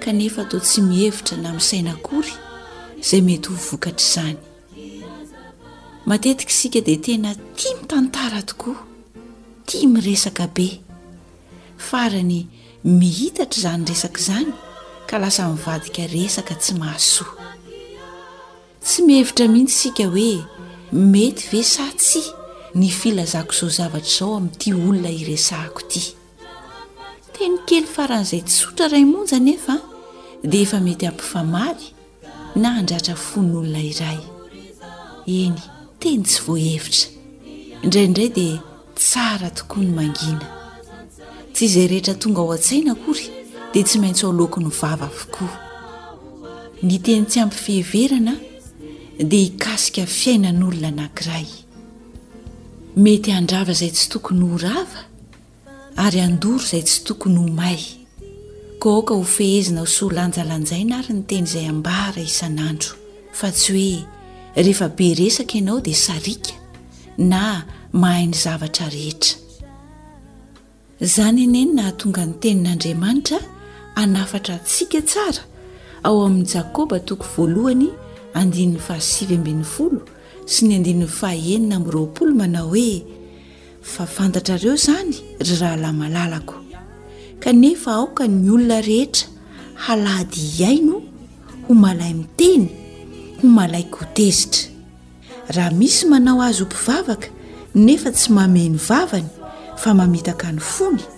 kanefa toa tsy mihevitra na misaina akory izay mety ho vokatr'izany matetika isika dia tena tia mitantara tokoa tia miresaka be farany mihitatra izany resaka izany ka lasa mivadika resaka tsy mahasoa tsy mihevitra mihitsy isika hoe mety ve sa tsy ny filazako izao zavatra izao amin'ity olona iresahako ity Teny kely faran'izay tsotra iray monja anefa dia efa mety hampifamaly na handratra fon'olona iray. Eny, teny tsy voahevitra. Indraindray dia tsara tokoa ny mangina. Tsy izay rehetra tonga ao an-tsaina akory dia tsy maintsy ao loakon'ny vava avokoa. Ny teny tsy ampy fiheverana dia hikasika fiainan'olona anankiray. Mety handrava izay tsy tokony ho rava. ary handoro izay tsy tokony ho may. Koa aoka ho fehezina ho soa lanjalanjaina ary ny teny izay ambara isan'andro, fa tsy hoe rehefa be resaka ianao dia sariaka na mahay ny zavatra rehetra. Izany anie no nahatonga ny tenin'Andriamanitra hanafatra antsika tsara ao amin'ny Jakoba toko voalohany andininy fahasivy ambin'ny folo sy ny andininy fahenina amby roapolo manao hoe fa fantatrareo izany ry rahalahy malalako kanefa aoka ny olona rehetra halady hiaino ho malay miteny ho malay ko tezitra raha misy manao azy ho mpivavaka nefa tsy mameno vavany fa mamitaka ny fony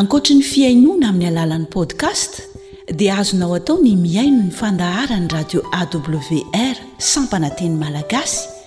Ankoatry ny fihainoana amin'ny alalan'ny podcast dia azonao atao ny mihaino ny fandaharan'ny radio AWR sampana teny malagasy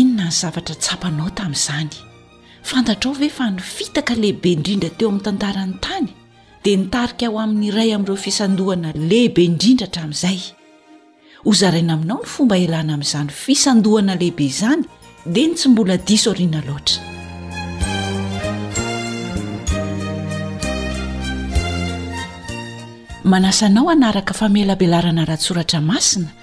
Inona ny zavatra tsapanao tamin'izany? Fantatrao ve fa ny fitaka lehibe indrindra teo amin'ny tantaran'ny tany dia nitarika ho amin'ny iray amin'ireo fisandohana lehibe indrindra hatramin'izay? Hozaraina aminao ny fomba ialana amin'izany fisandohana lehibe izany dieny tsy mbola diso aoriana loatra. Manasa anao hanaraka famelabelarana ara-tsoratra masina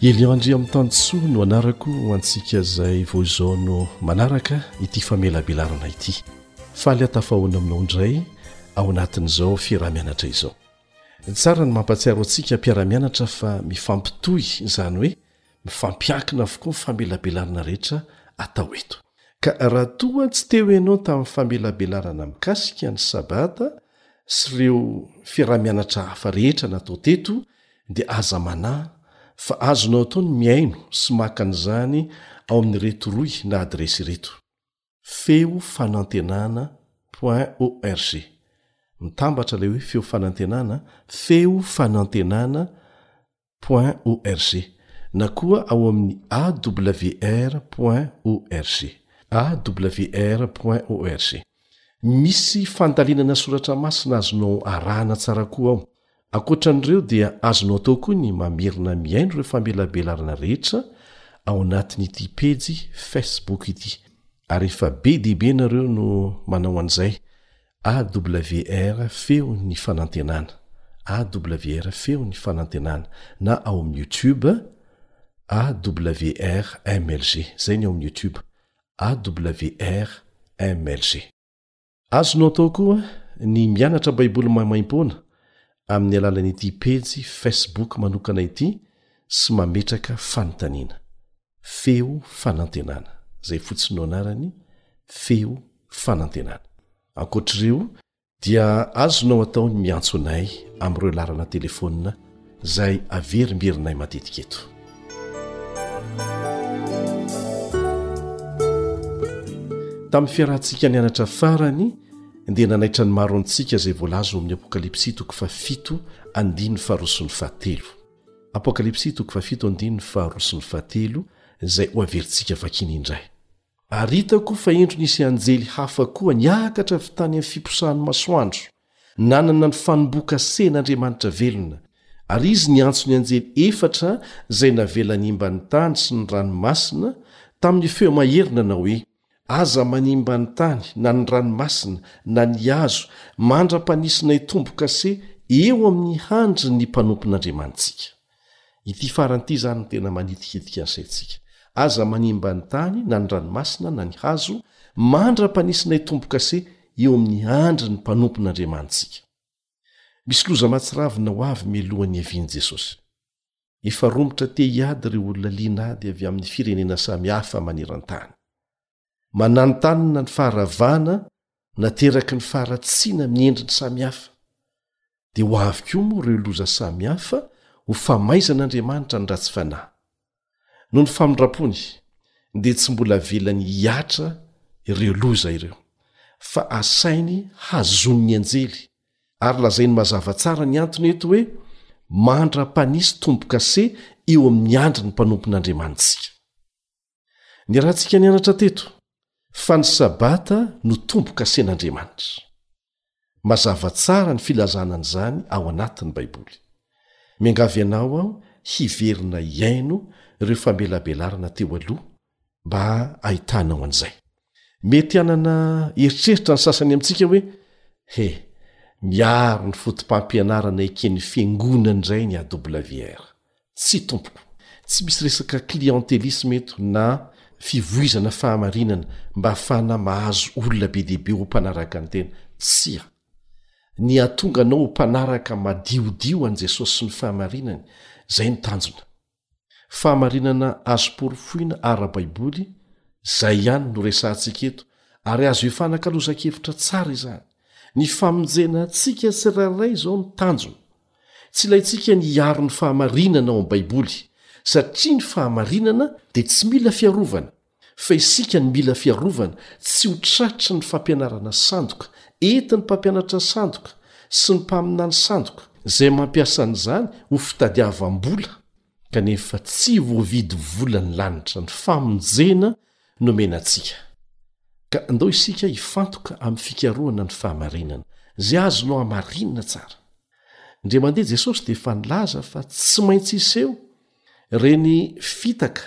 Elion Andriamitansoa no anarako ho antsika izay vao izao no manaraka ity famelabelarana ity. Faly hatafahoana aminao indray ao anatin'izao fiaraha-mianatra izao. Tsara ny mampatsiaro antsika mpiara-mianatra fa mifampitohy izany hoe mifampiankina avokoa ny famelabelarana rehetra atao eto. Ka raha toa tsy teo ianao tamin'ny famelabelarana mikasika ny Sabata sy ireo fiaraha-mianatra hafa rehetra natao teto dia aza manahy fa azonao atao ny mihaino sy maka an'izany ao amin'ireto rohy na adiresy ireto, feo fanantenana point org, mitambatra ilay hoe feo fanantenana, feo fanantenana point org na koa ao amin'ny awr point org, awr point org. Misy fandalinana soratra masina azonao arahana tsara koa ao. Ankoatra an'ireo dia azonao atao koa ny mamerina mihaino ireo famelabelarana rehetra ao anatin'ity pejy Facebook ity. Ary efa be dia be ianareo no manao an'izay. AWR feo ny fanantenana AWR feo ny fanantenana na ao amin'ny youtube AWR MLG zay ny ao amin'ny youtube AWR MLG Azonao atao koa ny mianatra baiboly maimaimpoana amin'ny alalan'ity pejy facebook manokana ity sy mametraka fanontaniana feo fanantenana, izay fotsiny no anarany, feo fanantenana. Ankoatr'ireo dia azonao atao ny miantso anay amin'ireo laharana telefaonina izay averimberinay matetika eto. Tamin'ny fiarahantsika nianatra farany dia nanaitra ny maro antsika izay voalaza ao amin'ny Apokalypsy toko fahafito andininy faharoa sy ny fahatelo. izay hoaverintsika vakina indray. Ary hitako fa indro nisy anjely hafa koa niakatra avy tany amin'ny fiposahan'ny masoandro, nanana ny fanomboan-kasena Andriamanitra velona, ary izy niantso ny anjely efatra izay navela nimba ny tany sy ny ranomasina tamin'ny feo mahery nanao hoe, Aza manimba ny tany na ny ranomasina na ny hazo mandra-panisinay tombo-kase eo amin'ny handry ny mpanompon'Andriamanitsika. Ity farany ity izany no tena manitikitika ny saintsika. Aza manimba ny tany na ny ranomasina na ny hazo mandra-panisinay tombo-kase eo amin'ny handry ny mpanompon'Andriamanitsika. Misy loza mahatsiravina ho avy mialohan'ny hiavian'i Jesosy. Efa romotra te hiady ireo olona liana ady avy amin'ny firenena samihafa maneran-tany. Mananontanona ny faharavana nateraky ny faharatsiana amin'ny endriny samihafa. Dia ho avy koa moa ireo loza samihafa ho famaizan'Andriamanitra ny ratsy fanahy. Noho ny famindrampony, dia tsy mbola avelany hihatra ireo loza ireo, fa asainy hazon'ny anjely ary lazainy mazava tsara ny antony eto hoe mandra-panisy tombo-kase eo amin'ny andry ny mpanompon'Andriamanitsika. Niarahantsika nianatra teto fa ny sabata no tombo-kasen'Andriamanitra. Mazava tsara ny filazana an'izany ao anatin'ny Baiboly. Miangavy anao aho hiverina hihaino ireo famelabelarana teo aloha mba hahitanao an'izay. Mety hanana eritreritra ny sasany amintsika hoe, He, miaro ny fotopampianarana eken'ny Fiangonana indray ny AWR. Tsia tompoko. Tsy misy resaka clientélisme eto na fivoizana fahamarinana mba hahafahana mahazo olona be dia be ho mpanaraka ny tena. Tsia. Ny hahatonga anao ho mpanaraka madiodio an'i Jesosy sy ny fahamarinany, izay no tanjona. Fahamarinana azo porofoina ara-baiboly izay ihany no resahantsika eto, ary azo ifanakalozan-kevitra tsara izany. Ny famonjena antsika tsirairay izao no tanjona. Tsy ilaintsika ny hiaro ny fahamarinana ao amin'ny Baiboly, satria ny fahamarinana dia tsy mila fiarovana. fa isika no mila fiarovana tsy ho tratry ny fampianarana sandoka entin'ny mpampianatra sandoka sy ny mpaminany sandoka izay mampiasa an'izany ho fitadiavam-bola kanefa tsy voavidy vola ny lanitra ny famonjena nomena antsika ka andao isika hifantoka amin'ny fikarohana ny fahamarinana izay azonao hamarinina tsara ndre mandeha jesosy dia efa nilaza fa tsy maintsy iseho reny fitaka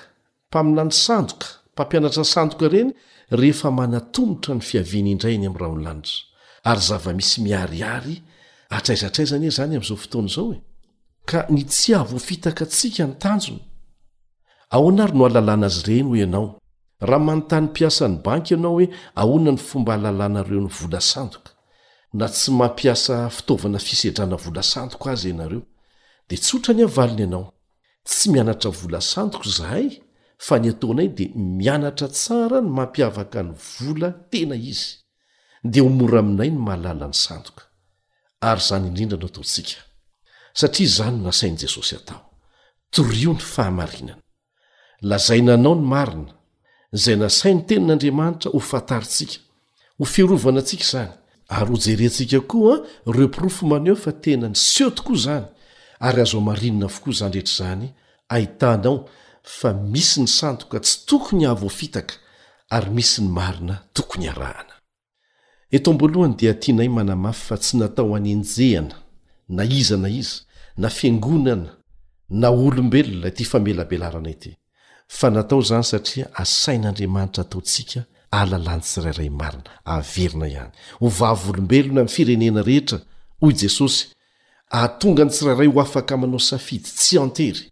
Mpaminany sandoka, mpampianatra sandoka ireny rehefa manatomotra ny fiaviany indray eny amin'ny rahonlanitra. Ary zava-misy miharihary hatraiza hatraiza anie izany amin'izao fotoana izao e! Ka ny tsy hahavoafitaka antsika ny tanjona? Ahoana ary no hahalalana azy ireny hoy ianao, raha manontany mpiasan'ny banky ianao hoe ahoana ny fomba hahalalanareo ny vola sandoka? Na tsy mampiasa fitaovana fisedrana vola sandoka aza ianareo, dia tsotra anie ny valiny ianao, Tsy mianatra vola sandoka izahay fa ny ataonay dia mianatra tsara ny mampiavaka ny vola tena izy dia ho mora aminay ny mahalala ny sandoka. Ary izany indrindra no ataontsika. Satria izany no nasain'i Jesosy atao. Torio ny fahamarinana. Lazaina anao ny marina izay nasain'ny Tenin'Andriamanitra ho fantarintsika, ho fiarovana antsika izany, ary hojerentsika koa ireo porofo maneho fa tena niseho tokoa izany, ary azo hamarinina avokoa izany rehetra izany, ahitanao fa misy ny sandoka tsy tokony hahavoafitaka, ary misy ny marina tokony harahana. Eto am-boalohany dia tianay manamafy fa tsy natao hanenjehana na iza na iza, na fiangonana na olombelona ity famelabelarana ity, fa natao izany satria asain'Andriamanitra ataontsika ahalalany tsirairay marina, averina ihany ho vavolombelona ny firenena rehetra, hoy Jesosy, ahatonga ny tsirairay ho afaka manao safidy tsy an-tery,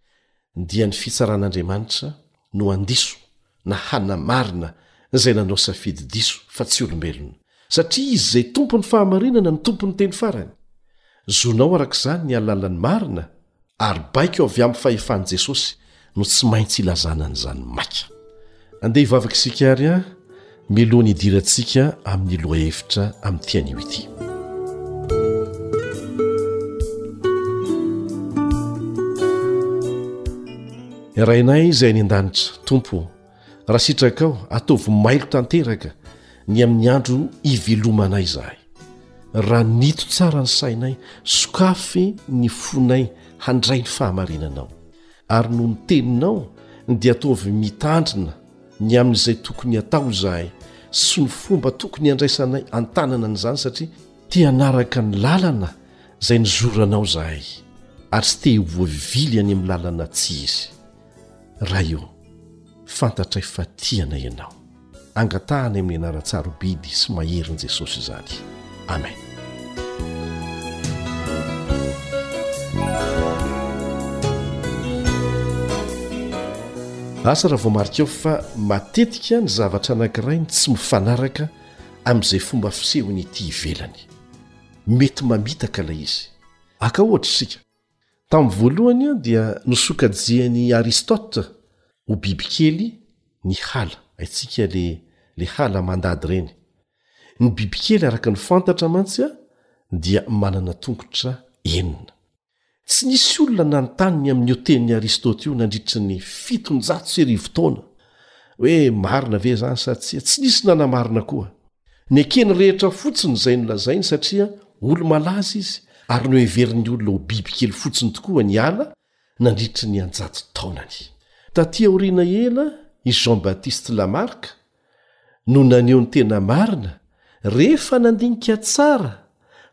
dia ny fitsaran'Andriamanitra no handiso na hanamarina izay nanao safidy diso fa tsy olombelona, satria izy izay tompon'ny fahamarinana no tompon'ny teny farany. Zonao araka izany ny alalan'ny marina ary baiko avy amin'ny fahefan'i Jesosy no tsy maintsy ilazana an'izany maika. Andeha hivavaka isika àry mialoha ny hidirantsika amin'ny lohahevitra amin'ity anio ity. Rainay izay any an-danitra, Tompo ô, raha sitrakao, ataovy mailo tanteraka ny amin'ny andro ivelomanay izahay. Raha nito tsara ny sainay, sokafy ny fonay handray ny fahamarinanao. Ary noho ny Teninao dia ataovy mitandrina ny amin'izay tokony hatao izahay sy ny fomba tokony handraisanay an-tanana an'izany satria te hanaraka ny lalana izay nizoro anao izahay ary tsy te ho voavily any amin'ny lalana tsiry. Ray ô, fantatray fa tia anay Ianao. Angatahanay amin'ny anarany tsarobidy sy maherin'i Jesosy izany. Amen. Asa raha vao marikao fa matetika ny zavatra anankiray ny tsy mifanaraka amin'izay fomba fisehony ity ivelany. mety mamitaka ilay izy. Aka ohatra isika. Tamin'ny voalohany dia nosokajian'i Aristote ho bibikely ny hala, haintsika ilay hala mandady ireny. Ny bibikely araka ny fantatra mantsy dia manana tongotra enina. Tsy nisy olona nanontany ny amin'io tenin'i Aristote io nandritry ny fitonjato sy arivo taona, hoe marina ve izany sa tsia. Tsy nisy nanamarina koa. Neken'ny rehetra fotsiny izay nolazainy satria olo-malaza izy ary noheverin'ny olona ho bibikely fotsiny tokoa ny ala nandritry ny anjato taonany. Tatỳ aoriana ela, i Jean-Baptiste Lamarck, no naneho ny tena marina rehefa nandinika tsara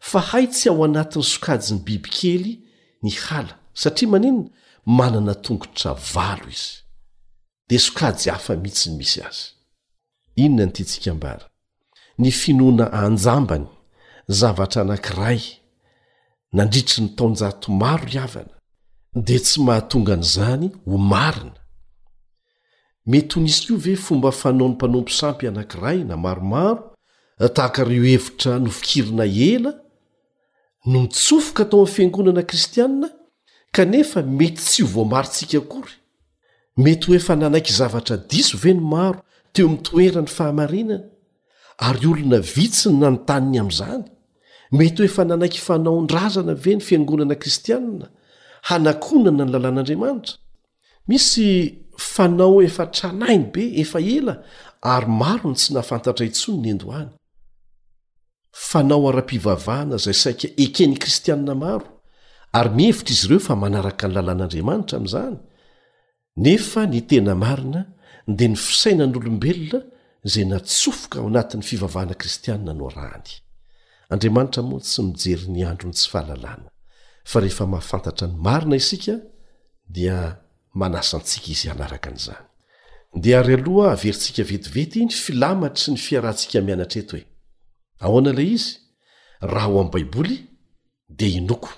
fa hay tsy ao anatin'ny sokajin'ny bibikely ny hala satria maninona manana tongotra valo izy dia sokajy hafa mihitsy ny misy azy inona ny tiantsika ambara ny finoana anjambany zavatra anankiray nandritry ny taonjato maro ry havana dia tsy mahatonga an'izany ho marina Mety ho nisy koa ve fomba fanaon'ny mpanompo sampy anankiray na maromaro tahaka ireo hevitra nofikirina ela no nitsofoka tao amin'ny fiangonana kristianina, kanefa mety tsy ho voamarintsika akory? Mety ho efa nanaiky zavatra diso ve ny maro teo amin'ny toeran'ny fahamarinana, ary olona vitsy no nanontany ny amin'izany? Mety ho efa nanaiky fanaon-drazana ve ny fiangonana kristianina hanakonana ny lalàn'Andriamanitra? Misy fanao efa tranainy be efa ela ary maro ny tsy nahafantatra intsony ny endo any. Fanao ara-pivavahana izay saika eken'ny kristiana maro ary mihevitra izy ireo fa manaraka ny lalàn'Andriamanitra amin'izany, nefa ny tena marina dia ny fisainan'olombelona izay natsofoka ao anatin'ny fivavahana kristianina no arahany. Andriamanitra moa tsy mijery ny andron'ny tsy fahalalana, fa rehefa mahafantatra ny marina isika dia manasa antsika izy hanaraka an'izany. Dia ary aloha averintsika vetivety ny filamatra sy ny fiarahantsika mianatra eto e. Ahoana ilay izy? Raha ao amin'ny Baiboly dia inoako.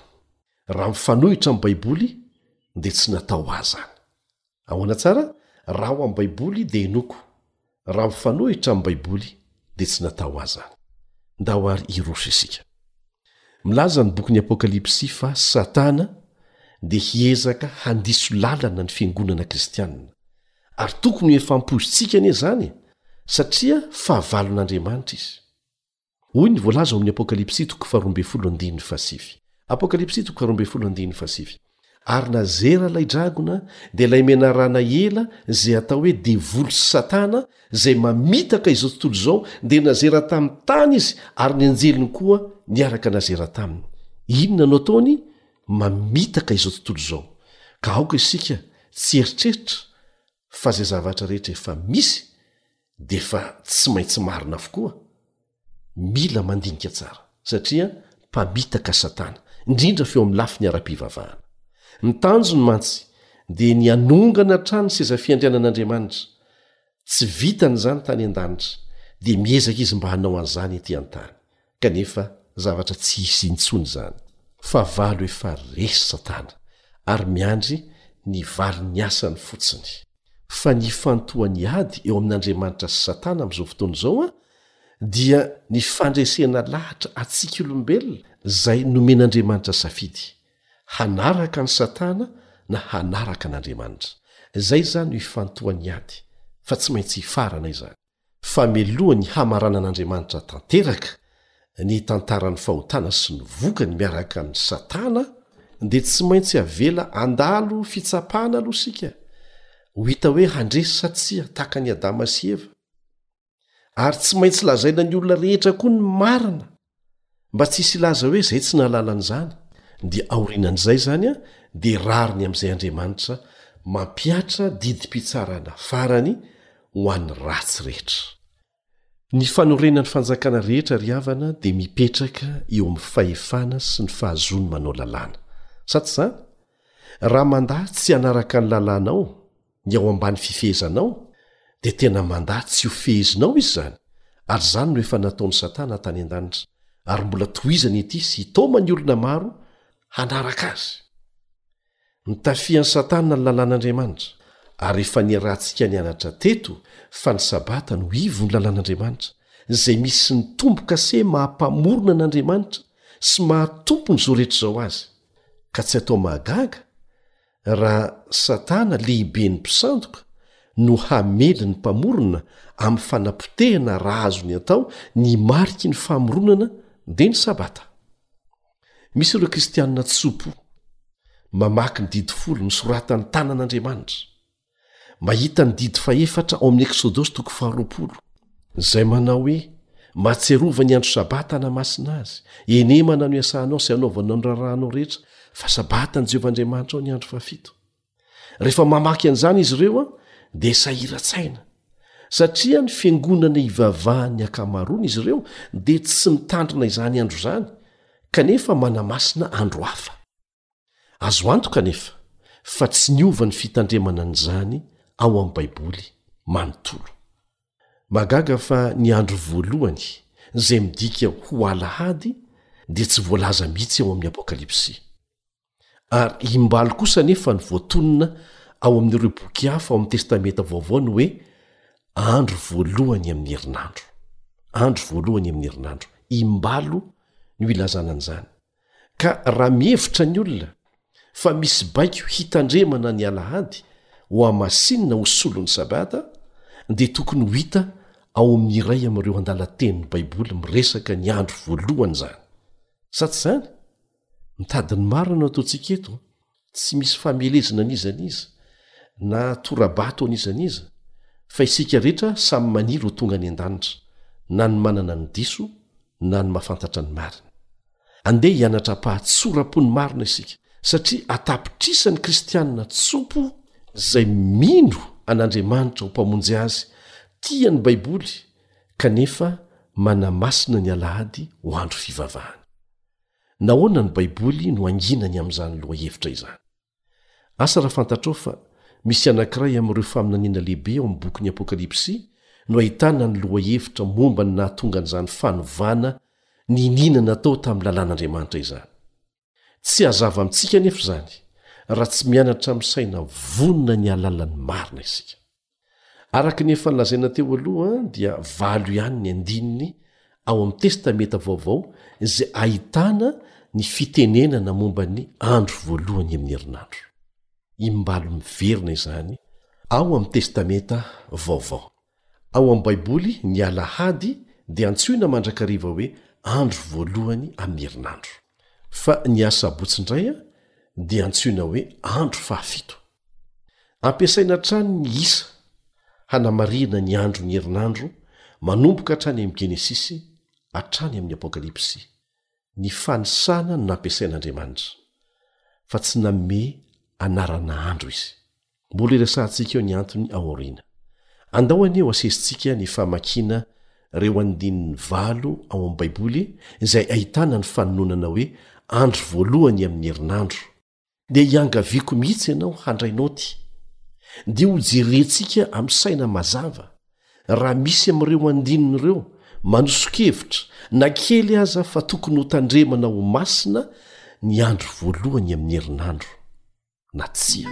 Raha mifanohitra amin'ny Baiboly dia tsy natao ho ahy izany. Ahoana tsara? Raha ao amin'ny Baiboly, dia henoiko. Raha mifanohitra amin'ny Baiboly, dia tsy natao ahy izany. Ndao àry hiroso isika. Milaza ny bokin'ny Apokalypsy fa Satana dia hiezaka handiso lalana ny fiangonana kristianina, ary tokony ho efa ampoizintsika anie izany, satria fahavalon'Andriamanitra izy. Hoy ny voalaza ao amin'ny Apokalypsy toko faharoa ambin'ny folo andininy fahasivy. Apokalypsy toko faharoa ambin'ny folo andininy fahasivy. Ary nazera ilay dragona, dia ilay menarana ela, izay atao hoe devoly sy Satana, izay mamitaka izao tontolo izao, dia nazera tamin'ny tany izy, ary ny anjeliny koa niaraka nazera taminy. Inona no ataony? Mamitaka izao tontolo izao. Ka aoka isika tsy hieritreritra fa zay zavatra rehetra efa misy de efa tsy maintsy marina avokoa, mila mandinika tsara satria mpamitaka satana, indrindra feo amin'ny lafiny ara-pivavahana. Ny tanjony mantsy dia ny hanongana hatrany seza fiandrianan'Andriamanitra, tsy vitany izany tany an-danitra dia miezaka izy mba hanao an'izany ety an-tany. Kanefa zavatra tsy hisy intsony izany. Fahavalo efa resy Satana ary miandry ny valin'ny asany fotsiny. Fa ny ifantohan'ny ady eo amin'Andriamanitra sy Satana amin'izao fotoana izao dia ny fandresena lahatra antsika olombelona izay nomen'Andriamanitra safidy, hanaraka an'i Satana na hanaraka an'Andriamanitra. Izay izany no ifantohan'ny ady, fa tsy maintsy hifarana izany. fa meloha ny hamaranan'Andriamanitra tanteraka ny tantaran'ny fahotana sy ny vokany miaraka amin'i Satana dia tsy maintsy avela handalo fitsapana aloha isika ho hita hoe handresy sa tsia tahaka an'i Adama sy Eva. Ary tsy maintsy lazaina ny olona rehetra koa ny marina. mba tsy hisy hilaza hoe izay tsy nahalala an'izany dia aorianan'izay izany a dia rariny amin'izay andriamanitra mampiatra didim-pitsarana farany ho an'ny ratsy rehetra ny fanorenan'ny fanjakana rehetra ry havana dia mipetraka eo amin'ny fahefana sy ny fahazoany manao lalàna sa tsy izany raha mandà tsy hanaraka ny lalàna ao ny ao ambany fifehezanao, dia tena mandà tsy ho fehezinao izy izany, ary izany no efa nataon'i Satana tany an-danitra, ary mbola tohizany ity sy hitaoma ny olona maro hanaraka azy. Nitafian'i Satana ny lalàn'Andriamanitra, ary efa niarahantsika nianatra teto fa ny Sabata no ivon'ny lalàn'Andriamanitra, izay misy ny tombo-kase maha-Mpamorona an'Andriamanitra sy maha-Tompon'izao rehetra izao azy, ka tsy atao mahagaga Raha Satana, lehiben'ny mpisandoka, no hamely ny Mpamorona amin'ny fanapotehana raha azony atao, ny mariky ny famoronana dia ny Sabata. Misy ireo Kristianina tso-po, mamaky ny Didy Folo nosoratan'ny tanan'Andriamanitra, Mahita ny didy fahefatra ao amin'ny Eksodosy toko faharoapolo, izay manao hoe, Mahatsiarova ny andro Sabata hanamasina azy, henemana no iasanao sy anaovanao ny raharahanao rehetra, fa Sabatan'i Jehovah Andriamanitrao ny andro fahafito. Rehefa mamaky an'izany izy ireo, dia sahiran-tsaina, satria ny fiangonana ivavahan'ny ankamaroan'izy ireo dia tsy mitandrina izany andro izany, kanefa manamasina andro hafa. Azo antoka anefa fa tsy niova ny fitandremana an'izany ao amin'ny Baiboly manontolo. Mahagaga fa ny andro voalohany, izay midika ho alahady, dia tsy voalaza mihitsy ao amin'ny Apokalypsy. Ary imbalo kosa anefa ny voatonona ao amin'ireo boky hafa ao amin'ny Testamenta Vaovao ny hoe andro voalohany amin'ny herinandro. Andro voalohany amin'ny herinandro, imbalo no ilazana an'izany. ka raha mihevitra ny olona fa misy baiko hitandremana ny alahady ho amasinina ho solon'ny sabata dia tokony ho hita ao amin'ny iray amin'ireo andalatenin'ny baiboly miresaka ny andro voalohany izany sa tsy izany mitadi ny marina no ataontsika eto tsy misy famelezana an'iza n'iza na tora-bato an'iza n'iza fa isika rehetra samy maniry ho tonga any an-danitra na ny manana ny diso na ny mafantatra ny marina andeha hianatra ampahatsora-po ny marina isika satria atapitrisany kristianina tsopo izay mino an'andriamanitra ho mpamonjy azy tia ny baiboly kanefa manamasina ny alahady ho andro fivavahana Nahoana ny Baiboly no anginany amin'izany lohahevitra izany? Asa raha fantatrao fa misy anankiray amin'ireo faminaniana lehibe ao amin'ny bokin'ny Apokalypsy no ahitana ny lohahevitra momba ny nahatonga an'izany fanovana niniana natao tamin'ny lalàn'Andriamanitra izany. Tsy hazava amintsika anefa izany raha tsy mianatra amin'ny saina vonona ny hahalala ny marina isika. Araka ny efa nolazaina teo aloha dia valo ihany ny andininy ao amin'ny Testamenta Vaovao izay ahitana ny fitenenana momba ny andro voalohany amin'ny herinandro. Imbalo miverina izany ao amin'ny Testamenta Vaovao. Ao amin'ny Baiboly ny alahady dia antsoina mandrakariva hoe andro voalohany amin'ny herinandro. Fa ny asabotsy indray dia antsoina hoe andro fahafito. Ampiasaina hatrany ny isa hanamarihana ny andron'ny herinandro manomboka hatrany amin'ny Genesisy hatrany amin'ny Apokalypsy, ny fanisana no nampiasain'Andriamanitra, fa tsy nanome anarana andro izy. Mbola hiresahantsika eo ny antony ao aoriana. Andao anie ho asesintsika ny famakiana ireo andininy valo ao amin'ny Baiboly izay ahitana ny fanononana hoe andro voalohany amin'ny herinandro, dia hiangaviako mihitsy ianao handray naoty dia ho jerentsika amin'ny saina mazava raha misy amin'ireo andininy ireo manoso-kevitra na kely aza fa tokony ho tandremana ho masina ny andro voalohany amin'ny herinandro na tsia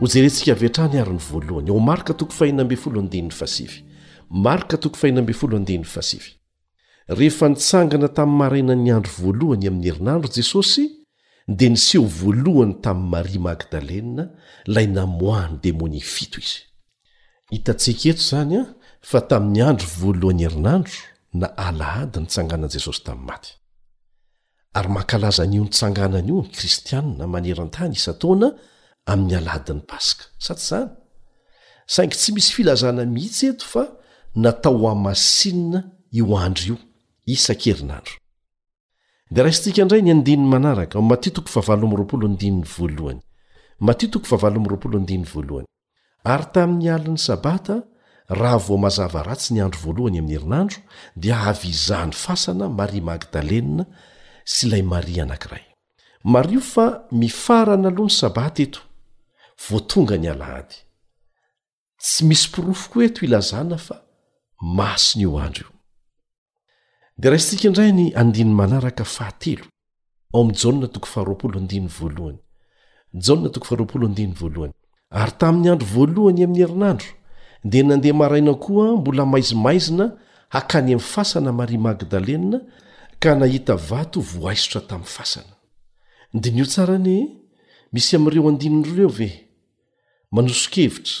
hojerentsika avy hatrany ary ny voalohany ao marka toko fahina ambe folo andininy fasivy Marka toko fahena ambin'ny folo andininy fahasivy. Rehefa nitsangana tamin'ny marainan'ny andro voalohany amin'ny herinandro Jesosy, dia niseho voalohany tamin'i Maria Magdalena, ilay namoahan'ny demonia fito izy. Hitantsika eto izany fa tamin'ny andro voalohan'ny herinandro, na alahady, nitsanganan'i Jesosy tamin'ny maty. ary mankalaza an'io nitsanganany io ny Kristianina maneran-tany isan-taona amin'ny Alahadin'ny Paska, sa tsy izany? Saingy tsy misy filazana mihitsy eto fa natao hohamasinina io andro io, isan-kerinandro. Dia raisintsika indray ny andininy manaraka, ao Matio toko fahavalo amby roapolo andininy voalohany. Matio toko fahavalo amby roapolo andininy voalohany. Ary tamin' ny alin' ny sabata, raha vao mazava ratsy ny andro voalohany amin' ny herinandro, dia avy hizaha ny fasana Maria Magdalena sy ilay Maria anankiray. Mariho fa mifarana aloha ny sabata eto, vao tonga ny alahady. Tsy misy porofo koa eto hilazana fa masina io andro io. dia raisintsika indray ny andiny manaraka fahatelo ao amin'i jaona toko faharoapolo andiny voalohany jaona toko faharoapolo andiny voalohany ary tamin'ny andro voalohany amin'ny herinandro dia nandeha maraina koa mbola maizimaizina hakany amin'ny fasana maria magdalena ka nahita vato voaisotra tamin'ny fasana dia nio tsara anie misy amin'ireo andininy ireo ve manosokevitra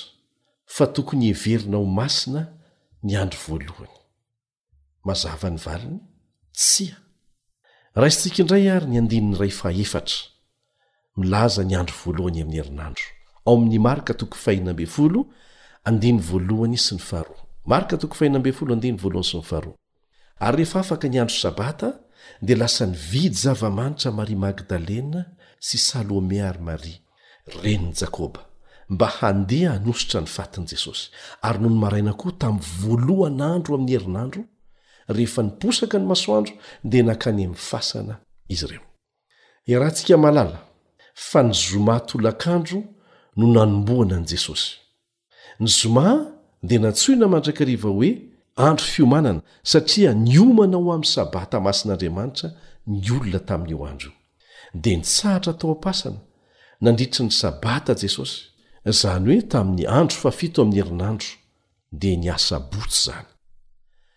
fa tokony heverina ho masina ny andro voalohany Mazava ny valiny? Tsia. Raisintsika indray àry ny andininy iray fahaefatra, milaza ny andro voalohany amin'ny herinandro, ao amin'ny Marka toko fahina ambin'ny folo andininy voalohany sy ny faharoa. Marka toko fahina ambin'ny folo andininy voalohany sy ny faharoa. Ary rehefa afaka ny andro Sabata, dia lasa nividy zava-manitra Maria Magdalena sy Salome ary Maria. Renin'i Jakoba, mba handeha hanosotra ny fatin'i Jesosy. Ary nony maraina koa, tamin'ny voalohan'andro amin'ny herinandro, rehefa niposaka ny masoandro, dia nankany amin'ny fasana izy ireo. Iarahantsika mahalala fa ny zoma tolakandro no nanombohana an'i Jesosy. Ny zoma dia nantsoina mandrakariva hoe andro fiomanana satria niomana ho amin'ny sabata masin'Andriamanitra ny olona tamin'io andro io. Dia nitsahatra tao am-pasana nandritry ny sabata Jesosy, izany hoe tamin'ny andro fahafito amin'ny herinandro, dia ny asabotsy izany.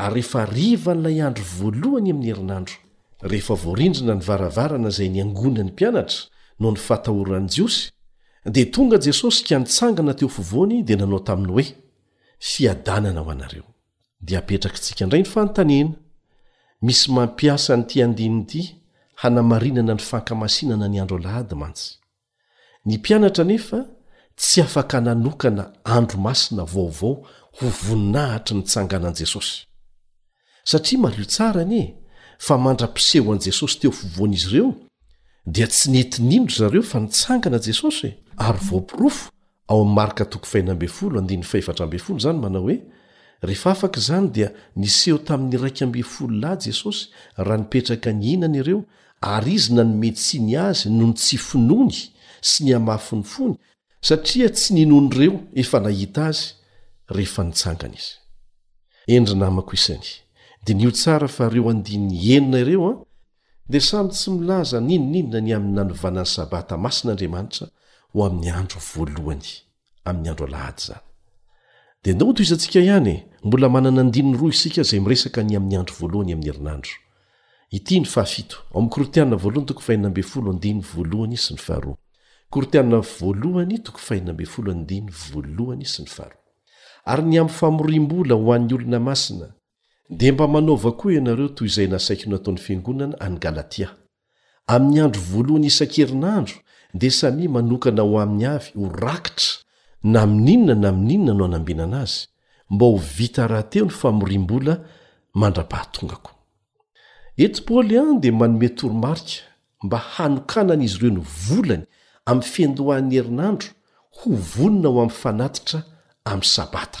Ary rehefa harivan'ilay andro voalohany amin'ny herinandro, rehefa voarindrina ny varavarana izay niangonan'ny mpianatra noho ny fahatahoran'ny Jiosy, dia tonga Jesosy ka nitsangana teo fovoany dia nanao taminy hoe, Fiadanana ho anareo. Dia apetrakitsika indray ny fanontaniana, misy mampiasa an'ity andininy ity hanamarinana ny fankamasinana ny andro Alahady mantsy. Ny mpianatra anefa tsy afaka nanokana andro masina vaovao ho voninahitry ny tsanganan'i Jesosy. Satria mario tsara anie fa mandra-piseho an'i Jesosy teo afovoan'izy ireo, dia tsy nety nino ry zareo fa nitsangana Jesosy ary voaporofo Ao amin'ny Marka toko fahena ambin'ny folo, andininy fahefatra ambin'ny folo izany manao hoe, Rehefa afaka izany dia niseho tamin'ny iraika ambin'ny folo lahy Jesosy raha nipetraka nihinana ireo ary izy nanome tsiny azy noho ny tsy finoany sy ny hamafin'ny fony satria tsy ninoan'ireo efa nahita azy rehefa nitsangana izy. Eny ry namako isainy, diniho tsara fa ireo andininy enina ireo an, Dia samy tsy milaza n'inon'inona ny amin'ny nanovana ny Sabata masina Andriamanitra ho amin'ny andro voalohany, amin'ny andro Alahady izany. Dia ndao ho tohizantsika ihany e! Mbola manana andininy roa isika izay miresaka ny amin'ny andro voalohany amin'ny herinandro. Ity ny fahafito, ao amin'ny Korintiana voalohany toko fahenina ambin'ny folo andininy voalohany sy ny faharoa. Korintiana voalohany toko fahenina ambin'ny folo andininy voalohany sy ny faharoa. Ary ny amin'ny famoriam-bola ho an'ny olona masina, Dia mba manaova koa ianareo toy izay nasaiky nataon'ny fiangonana any Galatia. Amin'ny andro voalohany isan-kerinandro dia samia manokana ho aminy avy ho rakitra na amin'ny inona na amin'ny inona no anambinana azy, mba ho vita rahateo ny famoriam-bola mandra-pahatongako. Eto Paoly dia manome toromarika mba hanokanan'izy ireo ny volany amin'ny fiandohan'ny herinandro ho vonona ho amin'ny fanatitra amin'ny Sabata.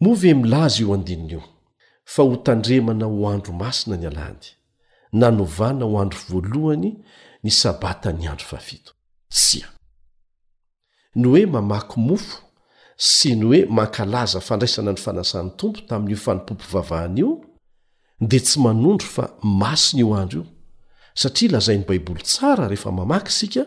Moa ve milaza io andininy io fa hotandremana ho andro masina ny alahady, nanovana ho andro voalohany ny sabata ny andro fahafito? Tsia. Ny hoe mamaky mofo sy ny hoe mankalaza fandraisana ny fanasan'ny Tompo tamin'io fanompoam-pivavahana io dia tsy manondro fa masina io andro io, satria lazain'ny Baiboly tsara rehefa mamaky isika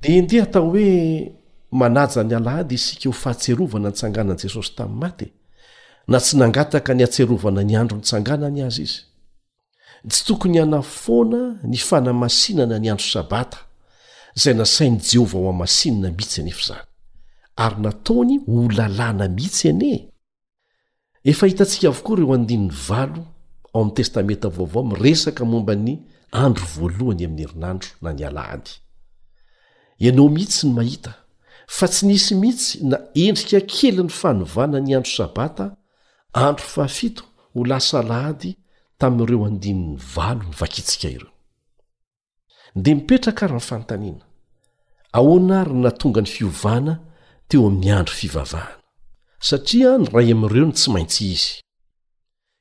dia ndeha hatao hoe manaja ny alahady isika ho fahatserovana nitsanganan'i jesosy tamin'ny maty na tsy nangataka ny hatserovana ny andro nitsanganany azy izy tsy tokony hanafoana ny fanamasinana ny andro sabata izay nasain'i jehovah ho amasinina mihitsy anefa izany ary nataony ho lalàna mihitsy anie Efa hitantsika avokoa ireo andininy valo ao amin'ny Testamenta Vaovao miresaka momba ny andro voalohany amin'ny herinandro na ny alahady. Ianao mihitsy ny mahita fa tsy nisy mihitsy na endrika kely ny fanovana ny andro sabata, andro fahafito ho lasa alahady tamin'ireo andininy valo novakintsika ireo. Dia mipetraka ary ny fanontaniana, ahoana ary no nahatonga ny fiovana teo amin'ny andro fivavahana? Satria ny ray amin'ireo no tsy maintsy izy.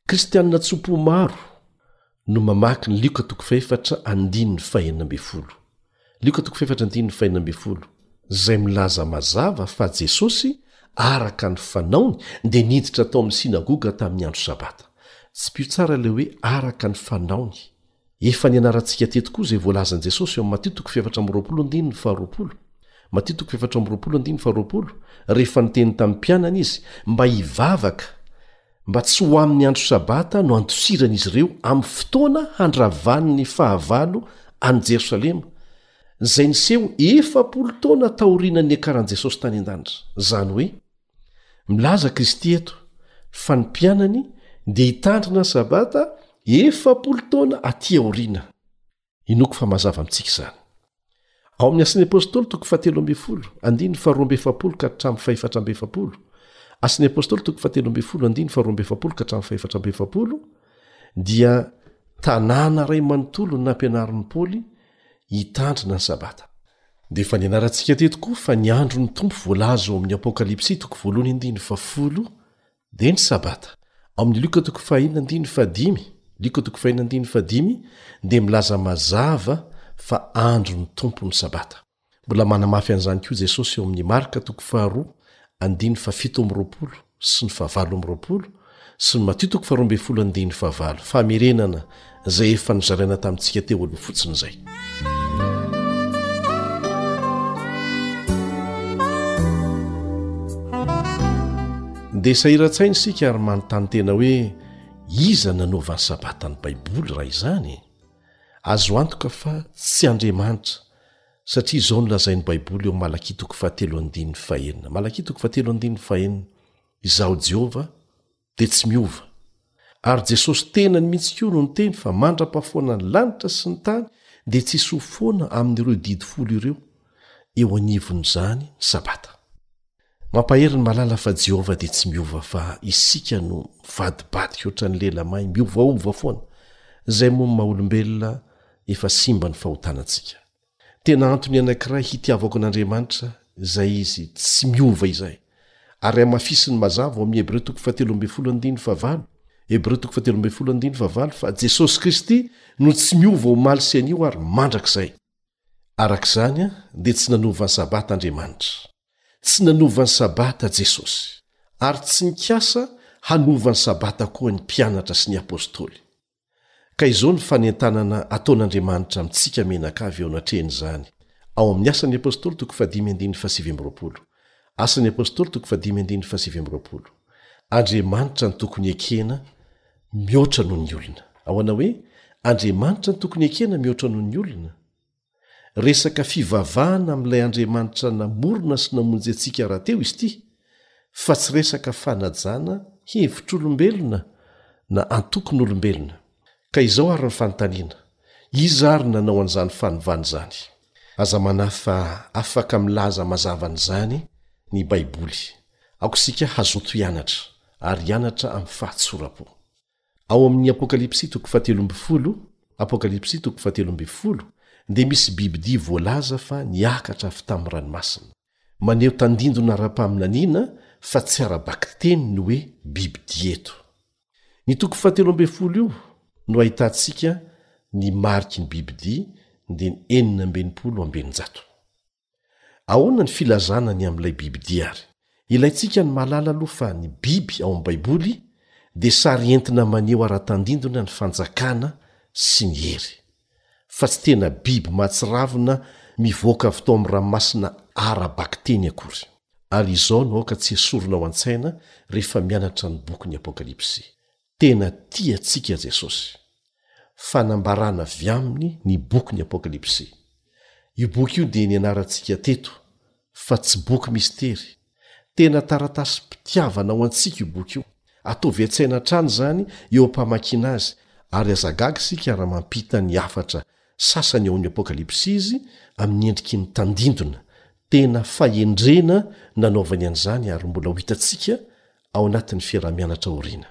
Kristianina tso-po maro no mamaky ny Lioka toko fahefatra andininy fahenina ambin'ny folo. Lioka toko fahefatra andininy fahenina ambin'ny folo, izay milaza mazava fa Jesosy, araka ny fanaony, dia niditra tao amin'ny synagoga tamin'ny andro Sabata. Tsipiho tsara ilay hoe araka ny fanaony, Efa nianarantsika teto koa izay voalazan'i Jesosy ao amin'ny Matio toko fahefatra amby roapolo andininy faharoapolo. Matio toko fahefatra amby roapolo andininy faharoapolo, rehefa niteny tamin'ny mpianany izy mba hivavaka mba tsy ho amin'ny andro sabata no andosiran'izy ireo amin'ny fotoana handravany ny fahavalo an'i Jerosalema, izay niseho efapolo taona taorianan'ny niakaran'i Jesosy tany an-danitra, izany hoe, Milaza Kristy eto fa ny mpianany dia hitandrina ny Sabata efapolo taona aty aoriana. Inoako fa mazava amintsika izany. Ao amin'ny Asan'ny Apôstôly toko fahatelo ambin'ny folo, andininy faharoa amby efapolo ka hatramin'ny fahefatra amby efapolo, Asan'ny Apôstôly toko fahatelo ambin'ny folo, andininy faharoa amby efapolo ka hatramin'ny fahefatra amby efapolo, dia tanàna iray manontolo no nampianarin'i Paoly, hitandrina ny Sabata. Dia efa nianarantsika teto koa fa ny andron'ny Tompo voalaza ao amin'ny Apokalypsy toko voalohany andininy fahafolo dia ny Sabata. Ao amin'ny Lioka toko fahenina andininy fahadimy, Lioka toko fahenina andininy fahadimy, dia milaza mazava fa andron'ny Tompo ny Sabata. Mbola manamafy an'izany koa Jesosy eo amin'ny Marka toko faharoa andininy fahafito amby roapolo sy ny fahavalo amby roapolo sy ny Matio toko faharoa ambin'ny folo andininy fahavalo, famerenana izay efa nozaraina tamintsika teo aloha fotsiny izay. Dia sahiran-tsaina isika ary manontany tena hoe iza nanova ny Sabata ny Baiboly raha izany? Azo antoka fa tsy Andriamanitra Satria izao no lazain'ny Baiboly eo amin'ny Malakia toko fahatelo andininy fahenina. Malakia toko fahatelo andininy fahenina, Izaho Jehovah, dia tsy miova. Ary Jesosy tenany mihitsy koa no niteny fa mandra-pahafoana ny lanitra sy ny tany dia tsy hisy ho foana amin'ireo didy folo ireo, eo anivon'izany ny Sabata. Mampahery ny mahalala fa Jehovah dia tsy miova fa isika no mivadibadika ohatran'ny lela may miovaova foana, izay moa ny maha-olombelona efa simba ny fahotanantsika. Tena antony anankiray hitiavako an'Andriamanitra izay izy tsy miova izay. Ary hamafisiny mazava ao amin'ny Hebreo toko fahatelo ambin'ny folo andininy fahavalo, Hebreo toko fahatelo ambin'ny folo andininy fahavalo, fa Jesosy Kristy no tsy miova omaly sy anio ary mandrakizay. Araka izany, dia tsy nanova ny Sabata Andriamanitra. Tsy nanova ny Sabata Jesosy, ary tsy nikasa hanova ny Sabata koa ny mpianatra sy ny apostoly. Ka izao ny fanentanana ataon'Andriamanitra amintsika mianakavy eo anatrehan'izany, ao amin'ny Asan'ny Apostoly toko fahadimy andininy fahasivy amby roapolo, Asan'ny Apostoly toko fahadimy andininy fahasivy amby roapolo, Andriamanitra no tokony ekena mihoatra noho ny olona. Ahoana hoe Andriamanitra no tokony ekena mihoatra noho ny olona? Resaka fivavahana amin'ilay Andriamanitra namorona sy namonjy antsika rahateo izy ity, fa tsy resaka fanajana hevitr'olombelona na antokon'olombelona. Ka izao ary ny fanontaniana, Iza ary nanao an'izany fanovana izany? Aza manahy fa afaka milaza mazava an'izany ny Baiboly. Aoka isika hazoto hianatra, ary hianatra amin'ny fahatsoram-po. Ao amin' ny Apôkalipsy toko fahatelo ambin'ny folo, Apôkalipsy toko fahatelo ambin'ny folo, dia misy bibidia voalaza fa niakatra avy tamin' ny ranomasina. Maneho tandindona ara-paminaniana fa tsy ara-bakiteny ny hoe bibidia eto. Ny toko fahatelo ambin'ny folo io no ahitantsika ny mariky ny bibidia, ny din. Enina amby enimpolo ambininjato. Ahoana ny filazana ny amin'ilay bibidia ary? Ilaintsika ny mahalala aloha fa ny biby ao amin'ny Baiboly dia sary entina maneho ara-tandindona ny fanjakana sy ny hery, fa tsy tena biby mahatsiravina mivoaka avy tao amin'ny ranomasina ara-bakiteny akory. Ary izao no aoka tsy esorina ao an-tsaina rehefa mianatra ny bokin'ny Apokalypsy, Tena tia antsika Jesosy. Fanambarana avy aminy ny bokin'ny Apokalypsy. Io boky io dia nianarantsika teto fa tsy boky mistery. Tena taratasim-pitiavana ho antsika io boky io. Ataovy an-tsaina hatrany izany eo am-pamakiana azy ary aza gaga isika raha mampita ny hafatra sasany ao amin'ny Apokalypsy izy amin'ny endriky ny tandindona. Tena fahendrena nanaovany an'izany ary mbola ho hitantsika ao anatin'ny fiaraha-mianatra aoriana.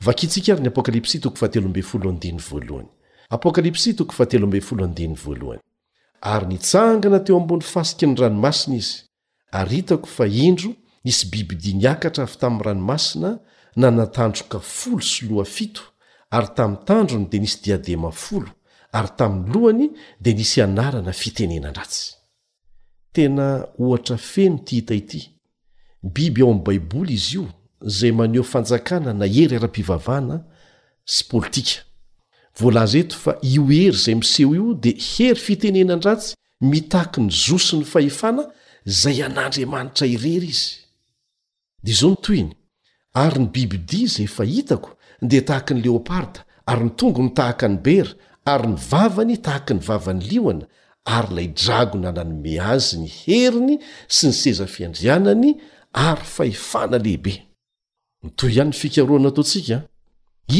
Vakintsika ary ny Apokalypsy toko fahatelo ambin'ny folo andininy voalohany. Apokalypsy toko fahatelo ambin'ny folo andininy voalohany. Ary nitsangana teo ambony fasiky ny ranomasina izy, ary hitako fa indro nisy bibidia niakatra avy tamin'ny ranomasina nanana tandroka folo sy loha fito, ary tamin'ny tandrony dia nisy diadema folo, ary tamin'ny lohany dia nisy anarana fitenenan-dratsy. Tena ohatra feno ity hita ity. Biby ao amin'ny Baiboly izy io izay maneho fanjakana na hery ara-pivavahana sy politika. Voalaza eto fa io hery izay miseho io dia hery fitenenan-dratsy mitaky ny zo sy ny fahefana izay an'Andriamanitra irery izy. Dia izao ny tohiny, Ary ny bibidia izay efa hitako dia tahaka ny leoparda, ary ny tongony tahaka ny bera, ary ny vavany tahaka ny vavan'ny liona, ary ilay dragona nanome azy ny heriny sy ny seza fiandrianany ary fahefana lehibe. Mitohy ihany ny fikarohana ataontsika, an?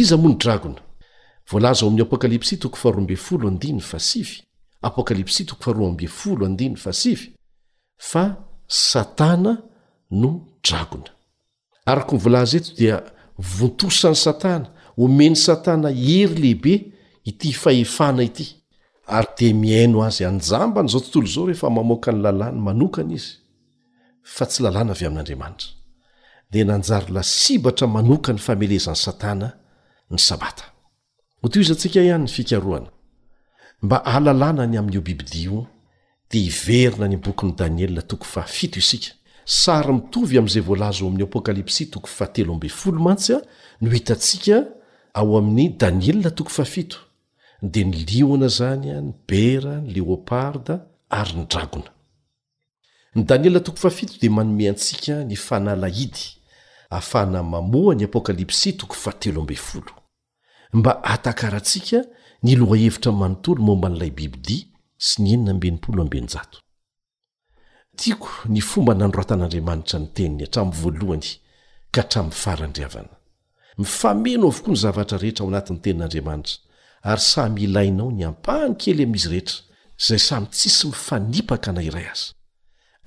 Iza moa ny dragona? Voalaza ao amin'ny Apokalypsy toko faharoa ambin'ny folo andininy fahasivy, Apokalypsy toko faharoa ambin'ny folo andininy fahasivy, fa Satana no dragona. Araka ny voalaza eto dia vontosan'i Satana, omen'i Satana hery lehibe ity fahefana ity ary dia mihaino azy anjambany izao tontolo izao rehefa mamoaka ny lalàny manokana izy fa tsy lalàna avy amin'Andriamanitra. Dia nanjary lasibatra manokan'ny famelezan'i Satana ny Sabata. Hotohizantsika ihany ny fikarohana, mba hahalalana ny amin'io bibidia io, dia hiverina any am-bokin'i Daniela toko fahafito isika. Sary mitovy amin'izay voalaza ao amin'ny Apokalypsy toko fahatelo ambin'ny folo mantsy no hitantsika ao amin'ny Daniela toko fahafito, dia ny liona izany, ny bera, ny leoparda ary ny dragona. Ny Daniela toko fahafito dia manome antsika ny Fanahy Lahidy ahafahana mamoha ny Apokalypsy toko fahatelo ambin'ny folo, mba hahatakarantsika ny lohahevitra manontolo momba an'ilay bibi-dia sy ny enina amby enimpolo amby eninjato. Tiako ny fomba nanoratan'Andriamanitra ny Teniny hatramin'ny voalohany ka hatramin'ny farany ry havana. Mifameno avokoa ny zavatra rehetra ao anatin'ny Tenin'Andriamanitra, ary samy ilainao ny ampahany kely amin'izy rehetra, izay samy tsisy mifanipaka na iray aza.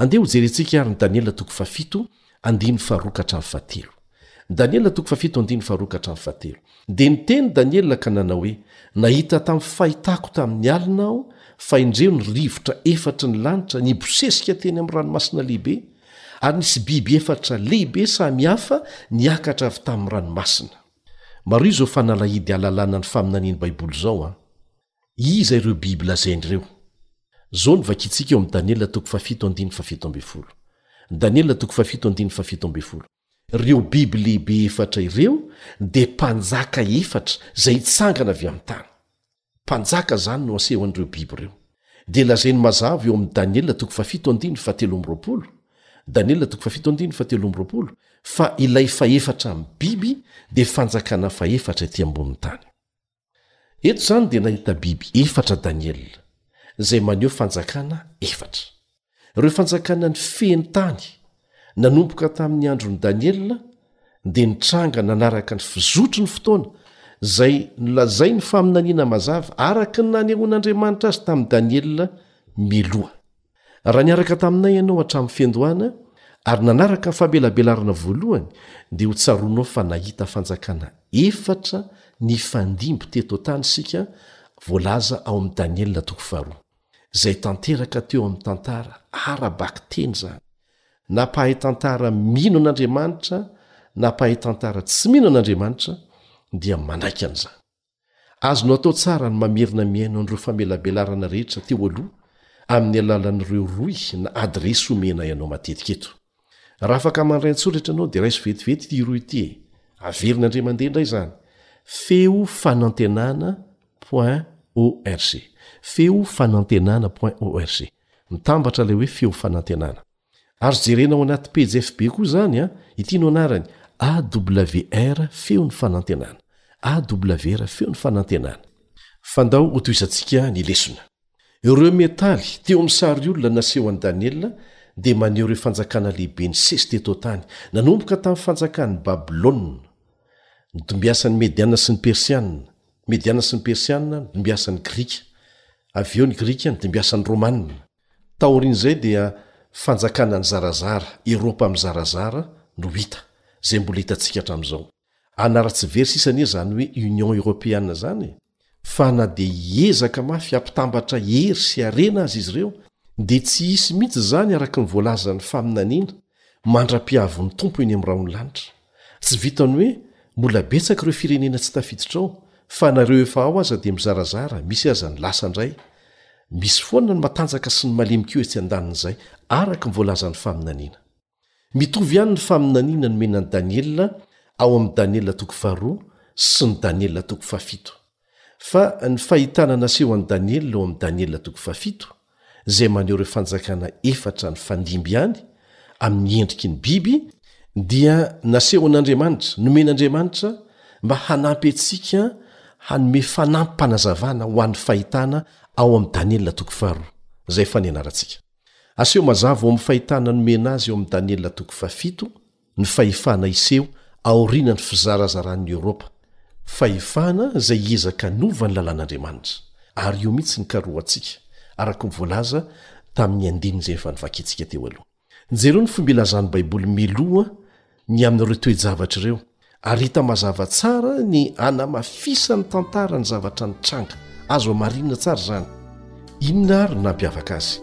Andeha hojerentsika àry ny Daniela toko fahafito andininy faharoa ka hatramin'ny fahatelo. Daniela toko fahafito andininy faharoa ka hatramin'ny fahatelo. Dia niteny Daniela ka nanao hoe, Nahita tamin'ny fahitako tamin'ny alina aho fa indreo ny rivotra efatry ny lanitra nibosesika teny amin'ny ranomasina lehibe, Ary nisy biby efatra lehibe samy hafa niakatra avy tamin'ny ranomasina. Maroy izao fanalahidy alalana ny faminanian'ny Baiboly izao an! Iza ireo biby lazainy ireo? Izao no vakintsika eo amin'ny Daniela toko fahafito andininy fahafito ambin'ny folo. Daniela toko fahafito andininy fahafito ambin'ny folo. Ireo biby lehibe efatra ireo dia mpanjaka efatra izay hitsangana avy amin'ny tany. Mpanjaka izany no asehon'ireo biby ireo. Dia lazainy mazava eo amin'ny Daniela toko fahafito andininy fahatelo amby roapolo, Daniela toko fahafito andininy fahatelo amby roapolo, fa ilay fahefatra amin'ny biby dia fanjakana fahefatra ety ambonin'ny tany. Eto izany dia nahita biby efatra Daniela, izay maneho fanjakana efatra. Ireo fanjakana nifehy ny tany, nanomboka tamin'ny andron'i Daniela, dia nitranga nanaraka ny fizotry ny fotoana, izay nolazain'ny faminaniana mazava araka ny nanehoan'Andriamanitra azy tamin'i Daniela mialoha. Raha niaraka taminay ianao hatramin'ny fiandohana ary nanaraka ny famelabelarana voalohany, dia hotsaroanao fa nahita fanjakana efatra nifandimby teto an-tany isika, voalaza ao amin'i Daniela toko faharoa. izay tanteraka teo amin'ny tantara ara-bakiteny izany, na mpahay tantara mino an'Andriamanitra na mpahay tantara tsy mino an'Andriamanitra dia manaiky an'izany. Azonao atao tsara ny mamerina mihaino an'ireo famelabelarana rehetra teo aloha amin'ny alalan'ireo rohy na adiresy omenay anao matetika eto. Raha afaka mandray an-tsoratra ianao dia raiso vetivety ity rohy ity e! Averin'Andriamandeha indray izany. Feo fanantenana point org. Feo fanantenana point org. Mitambatra ilay hoe feo fanantenana. Azo jerena ao anaty pejy FB koa izany an! Ity no anarany, AWR feon'ny fanantenana. AWR feon'ny fanantenana. Fandao hotohizantsika ny lesona. Ireo metaly teo amin'ny sary olona naseho an'i Daniela dia maneho ireo fanjakana lehibe nisesy teto an-tany, nanomboka tamin'ny fanjakan'i Babylona, ny tombiasan'ny Mediana sy ny Persiana, Mediana sy ny Persiana, ny tombiasan'ny Grika, avy eo ny Grika, ny tombiasan'ny Romana. Taorian'izay dia fanjakana nizarazara, Eropa mizarazara, no hita, izay mbola hitantsika hatramin'izao. Anaratsy very sisa anie izany hoe Union Europeana izany e! fa na dia hiezaka mafy hampitambatra hery sy harena aza izy ireo, dia tsy hisy mihitsy izany araka ny voalazan'ny faminaniana, mandra-pihavin'ny Tompo eny amin'ny rahon'ny lanitra. Tsy vitan'ny hoe mbola betsaka ireo firenena tsy tafiditra ao, fa na ireo efa ao aza dia mizarazara, misy aza ny lasa indray. Misy foana ny matanjaka sy ny malemy koa etsy an-danin'izay, araka ny voalazan'ny faminaniana. Mitovy ihany ny faminaniana nomena an'i Daniela ao amin'i Daniela toko faharoa sy ny Daniela toko fahafito. Fa ny fahitana naseho an'i Daniela ao amin'i Daniela toko fahafito, izay maneho ireo fanjakana efatra nifandimby ihany amin'ny endriky ny biby, dia nasehon'Andriamanitra, nomen'Andriamanitra mba hanampy antsika hanome fanampim-panazavana ho an'ny fahitana ao amin'i Daniela toko faharoa, izay efa nianarantsika. Aseho mazava ao amin'ny fahitana nomena azy ao amin'i Daniela toko fahafito ny fahefana hiseho aorianan'ny fizarazaran'i Eoropa, fahefana izay hiezaka hanova ny lalàn'Andriamanitra, ary io mihitsy ny karohantsika, araka ny voalaza tamin'ny andininy izay efa novakintsika teo aloha. Jereo ny fomba ilazan'ny Baiboly mialoha ny amin'ireo toe-javatra ireo ary hita mazava tsara ny anamafisan'ny tantara ny zavatra nitranga azo amarinina tsara izany inona ary no nampiavaka azy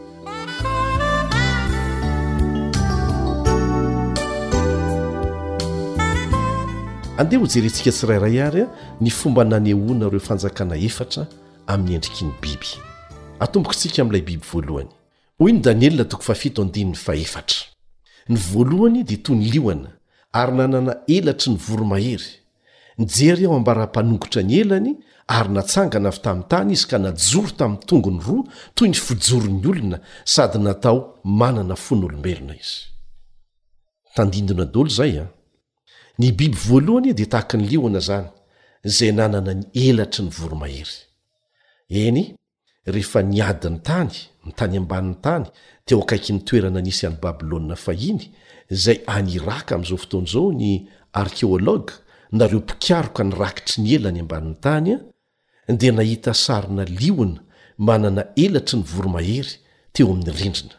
andeha ho jerentsika tsirairay ary a ny fomba nanehoana ireo fanjakana efatra amin'ny endriky ny biby atombokitsika amin'ilay biby voalohany Hoy ny Daniela toko fahafito andininy fahefatra, Ny voalohany dia toy ny liona, ary nanana elatry ny voromahery. Nijery eo am-baram-panongotra ny elany, ary natsangana avy tamin'ny tany izy ka najoro tamin'ny tongony roa toy ny fijoron'ny olona, sady natao manana fon'olombelona izy. Tandindona daholo izay an! Ny biby voalohany dia tahaka ny liona izany, izay nanana ny elatry ny voromahery. Eny, rehefa niady ny tany, ny tany ambanin'ny tany, teo akaikin'ny toerana nisy an'i Babylona fahiny, izay any Iràka amin'izao fotoana izao, ny arkeôlôga, nareo mpikaroka ny rakitry ny ela any ambanin'ny tany an, dia nahita sarina liona manana elatry ny voromahery teo amin'ny rindrina.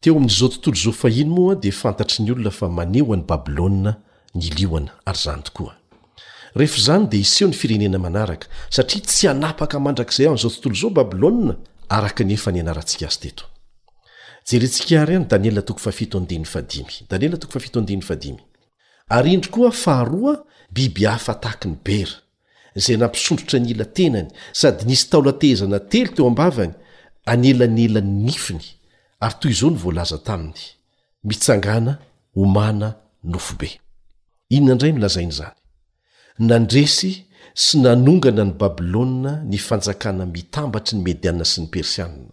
Teo amin'izao tontolo izao fahiny moa dia fantatry ny olona fa maneho an'i Babylona ny liona, ary izany tokoa. Rehefa izany dia hiseho ny firenena manaraka, satria tsy hanapaka mandrakizay amin'izao tontolo izao Babylona, araka ny efa nianarantsika azy teto. Jerentsika àry any Daniela toko fahafito andininy fahadimy. Daniela toko fahafito andininy fahadimy. Ary indro koa, faharoa, biby hafa tahaky ny bera. izay nampisondrotra ny ila-tenany, sady nisy taolan-tehezana telo teo am-bavany anelanelan'ny nifiny, ary toy izao no voalaza taminy, Mitsangàna, omàna, nofobe. Inona indray no lazain'izany? Nandresy sy nanongana an'i Babylona ny fanjakana mitambatry ny Mediana sy ny Persiana.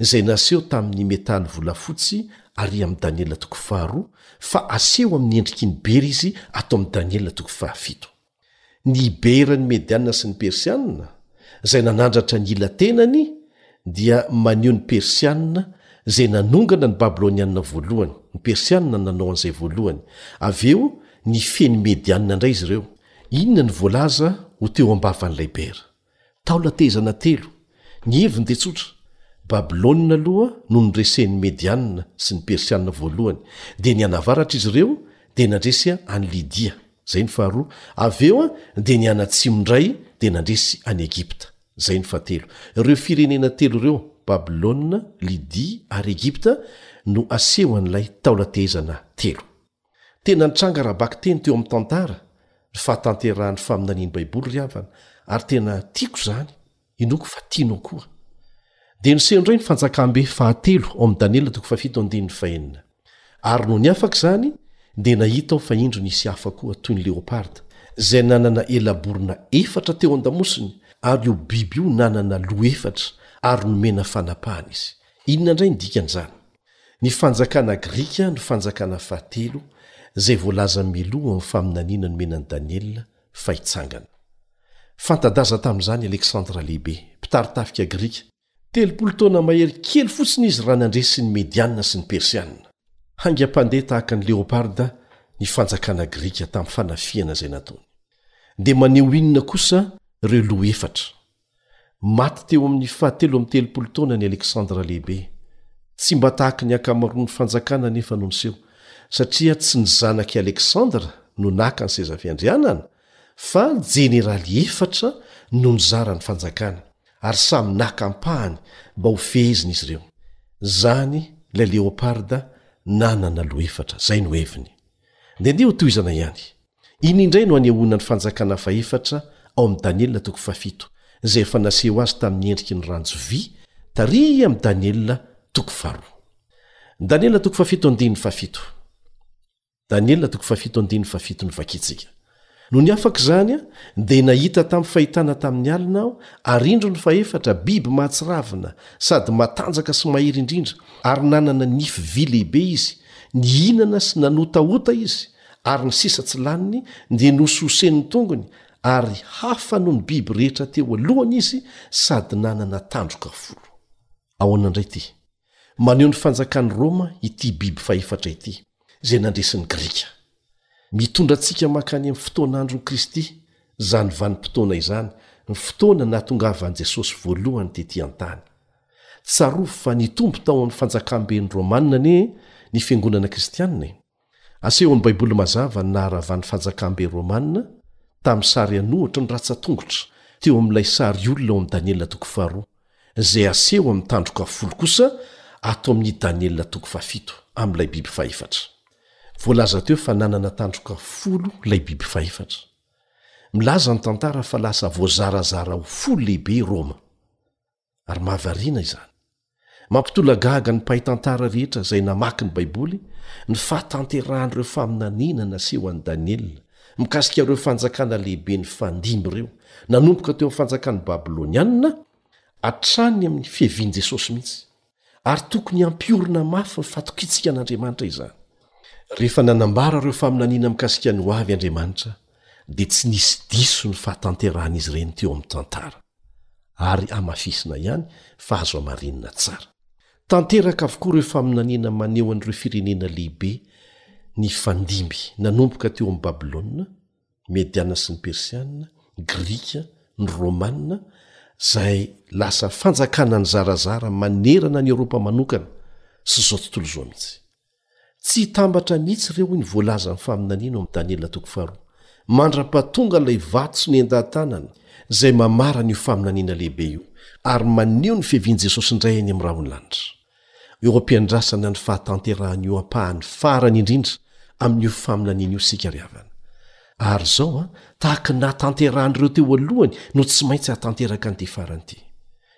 izay naseho tamin' ny metaly volafotsy ary amin' ny Daniela toko faharoa, fa aseho amin' ny endriky ny bera izy ato amin' ny Daniela toko fahafito. Ny beran' ny Mediana sy ny Persiana, izay nanandratra ny ila-tenany, dia maneho ny Persiana izay nanongana ny Babilôniana voalohany, ny Persiana nanao an' izay voalohany, avy eo nifehy ny Mediana indray izy ireo. Inona no voalaza ho teo ambavan' ilay bera? Taona tehezana telo. Ny heviny dia tsotra, Babylona aloha no noresen'ny Medianina sy ny Persianina voalohany, dia ny anavaratra izy ireo dia nandresy an'i Lydia, izay ny faharoa, avy eo dia ny anatsimo indray dia nandresy an'i Egypta, izay ny fahatelo. Ireo firenena telo ireo, Babylona, Lydia ary Egypta, no aseho an'ilay taona tehezana telo. Tena nitranga ara-bakiteny teo amin'ny tantara ny fahatanterahan'ny faminanian'ny Baiboly ry havana, ary tena tiako izany, inoako fa tianao koa. Dia niseho indray ny Fanjakambe fahatelo ao amin'ny Daniela toko fahafito andininy fahenina. Ary nony afaka izany, dia nahita aho fa indro nisy hafa koa toy ny leoparda, izay nanana ela-borona efatra teo an-damosiny, ary io biby io nanana loha efatra, ary nomena fanapahana izy. Inona indray ny dikan'izany? Ny fanjakana grika no fanjakana fahatelo izay voalaza mialoha ao amin'ny faminaniana nomena an'i Daniela fa hitsangana. Fanta-daza tamin'izany i Aleksandra Lehibe, mpitari-tafika grika. Telopolo taona mahery kely fotsiny izy raha nandresy ny Mediana sy ny Persiana. Haingam-pandeha tahaka ny leoparda ny fanjakana grika tamin'ny fanafihana izay nataony. Dia maneho inona kosa ireo loha efatra? Maty teo amin'ny fahatelo amby telopolo taonany i Aleksandra Lehibe. Tsy mba tahaka ny ankamaroan'ny fanjakana anefa no niseho, satria tsy ny zanak'i Aleksandra no naka ny seza fiandrianana, fa jeneraly efatra no nizara ny fanjakana, ary samy naka ampahany mba ho fehezina izy ireo. Izany ilay leoparda nanana loha efatra. Izay no heviny. Ndehandeha hotohizana ihany. Iny indray no anehoana ny fanjakana fahefatra ao amin'i Daniela toko fahafito, izay efa naseho azy tamin'ny endriky ny ranjo vy, tary amin'i Daniela toko faharoa. Daniela toko fahafito andininy fahafito Daniela toko fahafito andininy fahafito no vakintsika. Nony afaka izany, dia nahita tamin'ny fahitana tamin'ny alina aho, ary indro ny fahefatra, biby mahatsiravina, sady matanjaka sy mahery indrindra, ary nanana nify vy lehibe izy, nihinana sy nanotahota izy, ary ny sisa tsy laniny dia nosohosen'ny tongony ary hafa noho ny biby rehetra teo alohany izy sady nanana tandroka folo ahoana indray ity maneho ny fanjakan'i roma ity biby fahefatra ity izay nandresin'ny grika mitondra antsika mankany amin'ny fotoan'andron'i kristy izany vanim-potoana izany ny fotoana nahatongavan'i jesosy voalohany tety an-tany tsarovy fa nitombo tao amin'ny fanjakam-ben'ny romanina anie ny fiangonana kristianina e. Asehon'ny Baiboly mazava ny naharavan'ny fanjakam-be romanina tamin'ny sary an'ohatry ny ratsan-tongotra teo amin'ilay sary olona ao amin'ny Daniela toko faharoa, izay aseho amin'ny tandroka folo kosa ato amin'ny I Daniela toko fahafito, amin'ilay biby fahefatra. Voalaza teo fa nanana tandroka folo ilay biby fahefatra. Milaza ny tantara fa lasa voazarazara ho folo lehibe i Roma. ary mahavariana izany. Mampitolagaga ny mpahay tantara rehetra izay namaky ny Baiboly ny fahatanterahan'ireo faminaniana naseho an'i Daniela mikasika ireo fanjakana lehibe nifandimby ireo, nanomboka teo amin'ny fanjakan'ny Babylonianina hatrany amin'ny fiavian'i Jesosy mihitsy. ary tokony hampiorina mafy ny fatokiantsika an'Andriamanitra izany. Rehefa nanambara ireo faminaniana mikasika ny ho avy Andriamanitra, dia tsy nisy diso ny fahatanterahan'izy ireny teo amin'ny tantara. Ary hamafisina ihany fa azo hamarinina tsara. Tanteraka avokoa ireo faminaniana maneho an'ireo firenena lehibe nifandimby nanomboka teo amin'i Babylona, Mediana sy ny Persiana, Grika, ny Romana, izay lasa fanjakana nizarazara manerana an'i Eoropa manokana sy izao tontolo izao mihitsy. Tsy hitambatra mihitsy ireo hoy ny voalazan'ny faminaniana ao amin'ny Daniela toko faharoa, mandra-pahatonga ilay vato tsy miendan-tanana izay mamarana io faminaniana lehibe io ary maneho ny fiavian'i Jesosy indray any amin'ny rahon'ny lanitra. Eo am-piandrasana ny fahatanterahan'io ampahany farany indrindra amin'io faminaniana io isika ry havana. Ary izao an, tahaka ny nahatanterahan'ireo teo alohany no tsy maintsy hahatanteraka an'ity farany ity.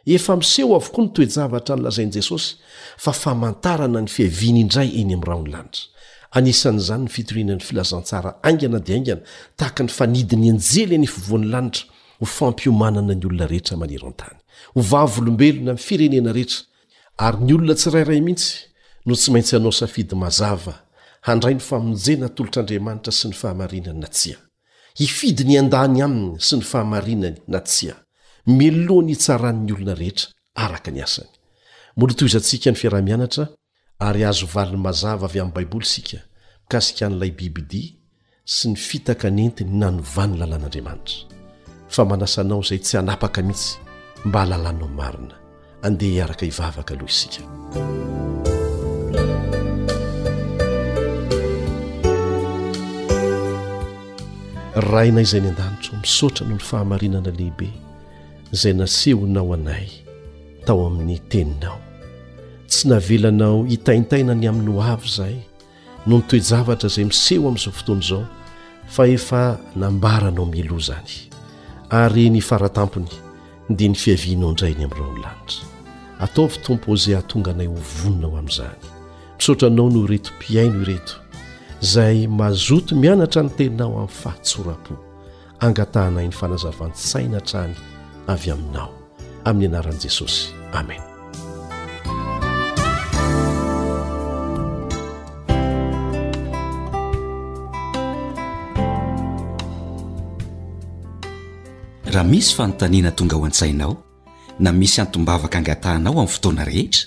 Efa miseho avokoa ny toe-javatra nolazain'i Jesosy fa famantarana ny fiaviany indray eny amin'ny rahon'ny lanitra. Anisan'izany ny fitoriana ny filazantsara haingana dia haingana tahaka ny fanidin'ny anjely eny ifovoan'ny lanitra ho fampiomanana ny olona rehetra maneran-tany ho vavolombelona amin'ny firenena rehetra Ary ny olona tsirairay mihitsy no tsy maintsy hanao safidy mazava handray ny famonjena atolotr'Andriamanitra sy ny fahamarinany na tsia. Hifidy ny handà ny aminy sy ny fahamarinany na tsia, mialoha ny hitsaran'ny olona rehetra araka ny asany. Mbola itohizantsika ny fiaraha-mianatra ary hahazo valiny mazava avy amin'ny Baiboly isika mikasika an'ilay bibidia sy ny fitaka nentiny nanovany ny lalan'Andriamanitra fa manasa anao izay tsy hanapaka mihitsy mba halalanao marina andeha hiaraka hivavaka aloha isika raina izay ny an-danitro misaotra noho ny fahamarinana lehibe izay nasehonao anay tao amin'ny teninao tsy navelanao hitaintaina ny amin'ny ho avy izay noho ny toe-javatra izay miseho amin'izao fotoana izao fa efa nambaranao mialoha izany ary ny faratampony dia ny fiavianao indray ny amin'ireo ny lanitra ataovy tompo ozay hahatonga anay ho vonona ho amin'izany misaotra anao noho ireto mpihaino ireto izay mazoto mianatra ny teninao amin'ny fahatsoram-po angatahanay ny fanazavan-tsaina hatrany avy aminao amin'ny anaran'i jesosy amen raha misy fanontaniana tonga ao an-tsainao na misy antom-bavaka angatahanao amin'ny fotoana rehetra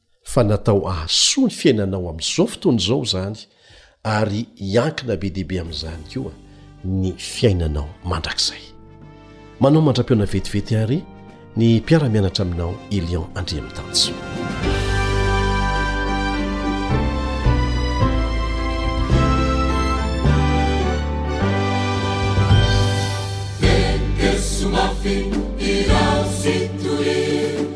fa natao hahasoa ny fiainanao amin'izao fotoana izao izany ary hiankina be dia be amin'izany koa ny fiainanao mandrakizay. Manao mandra-pihaona vetivety àry ny mpiara-mianatra aminao Elion Andriamitanjo. Fenteso mafy irao sy toy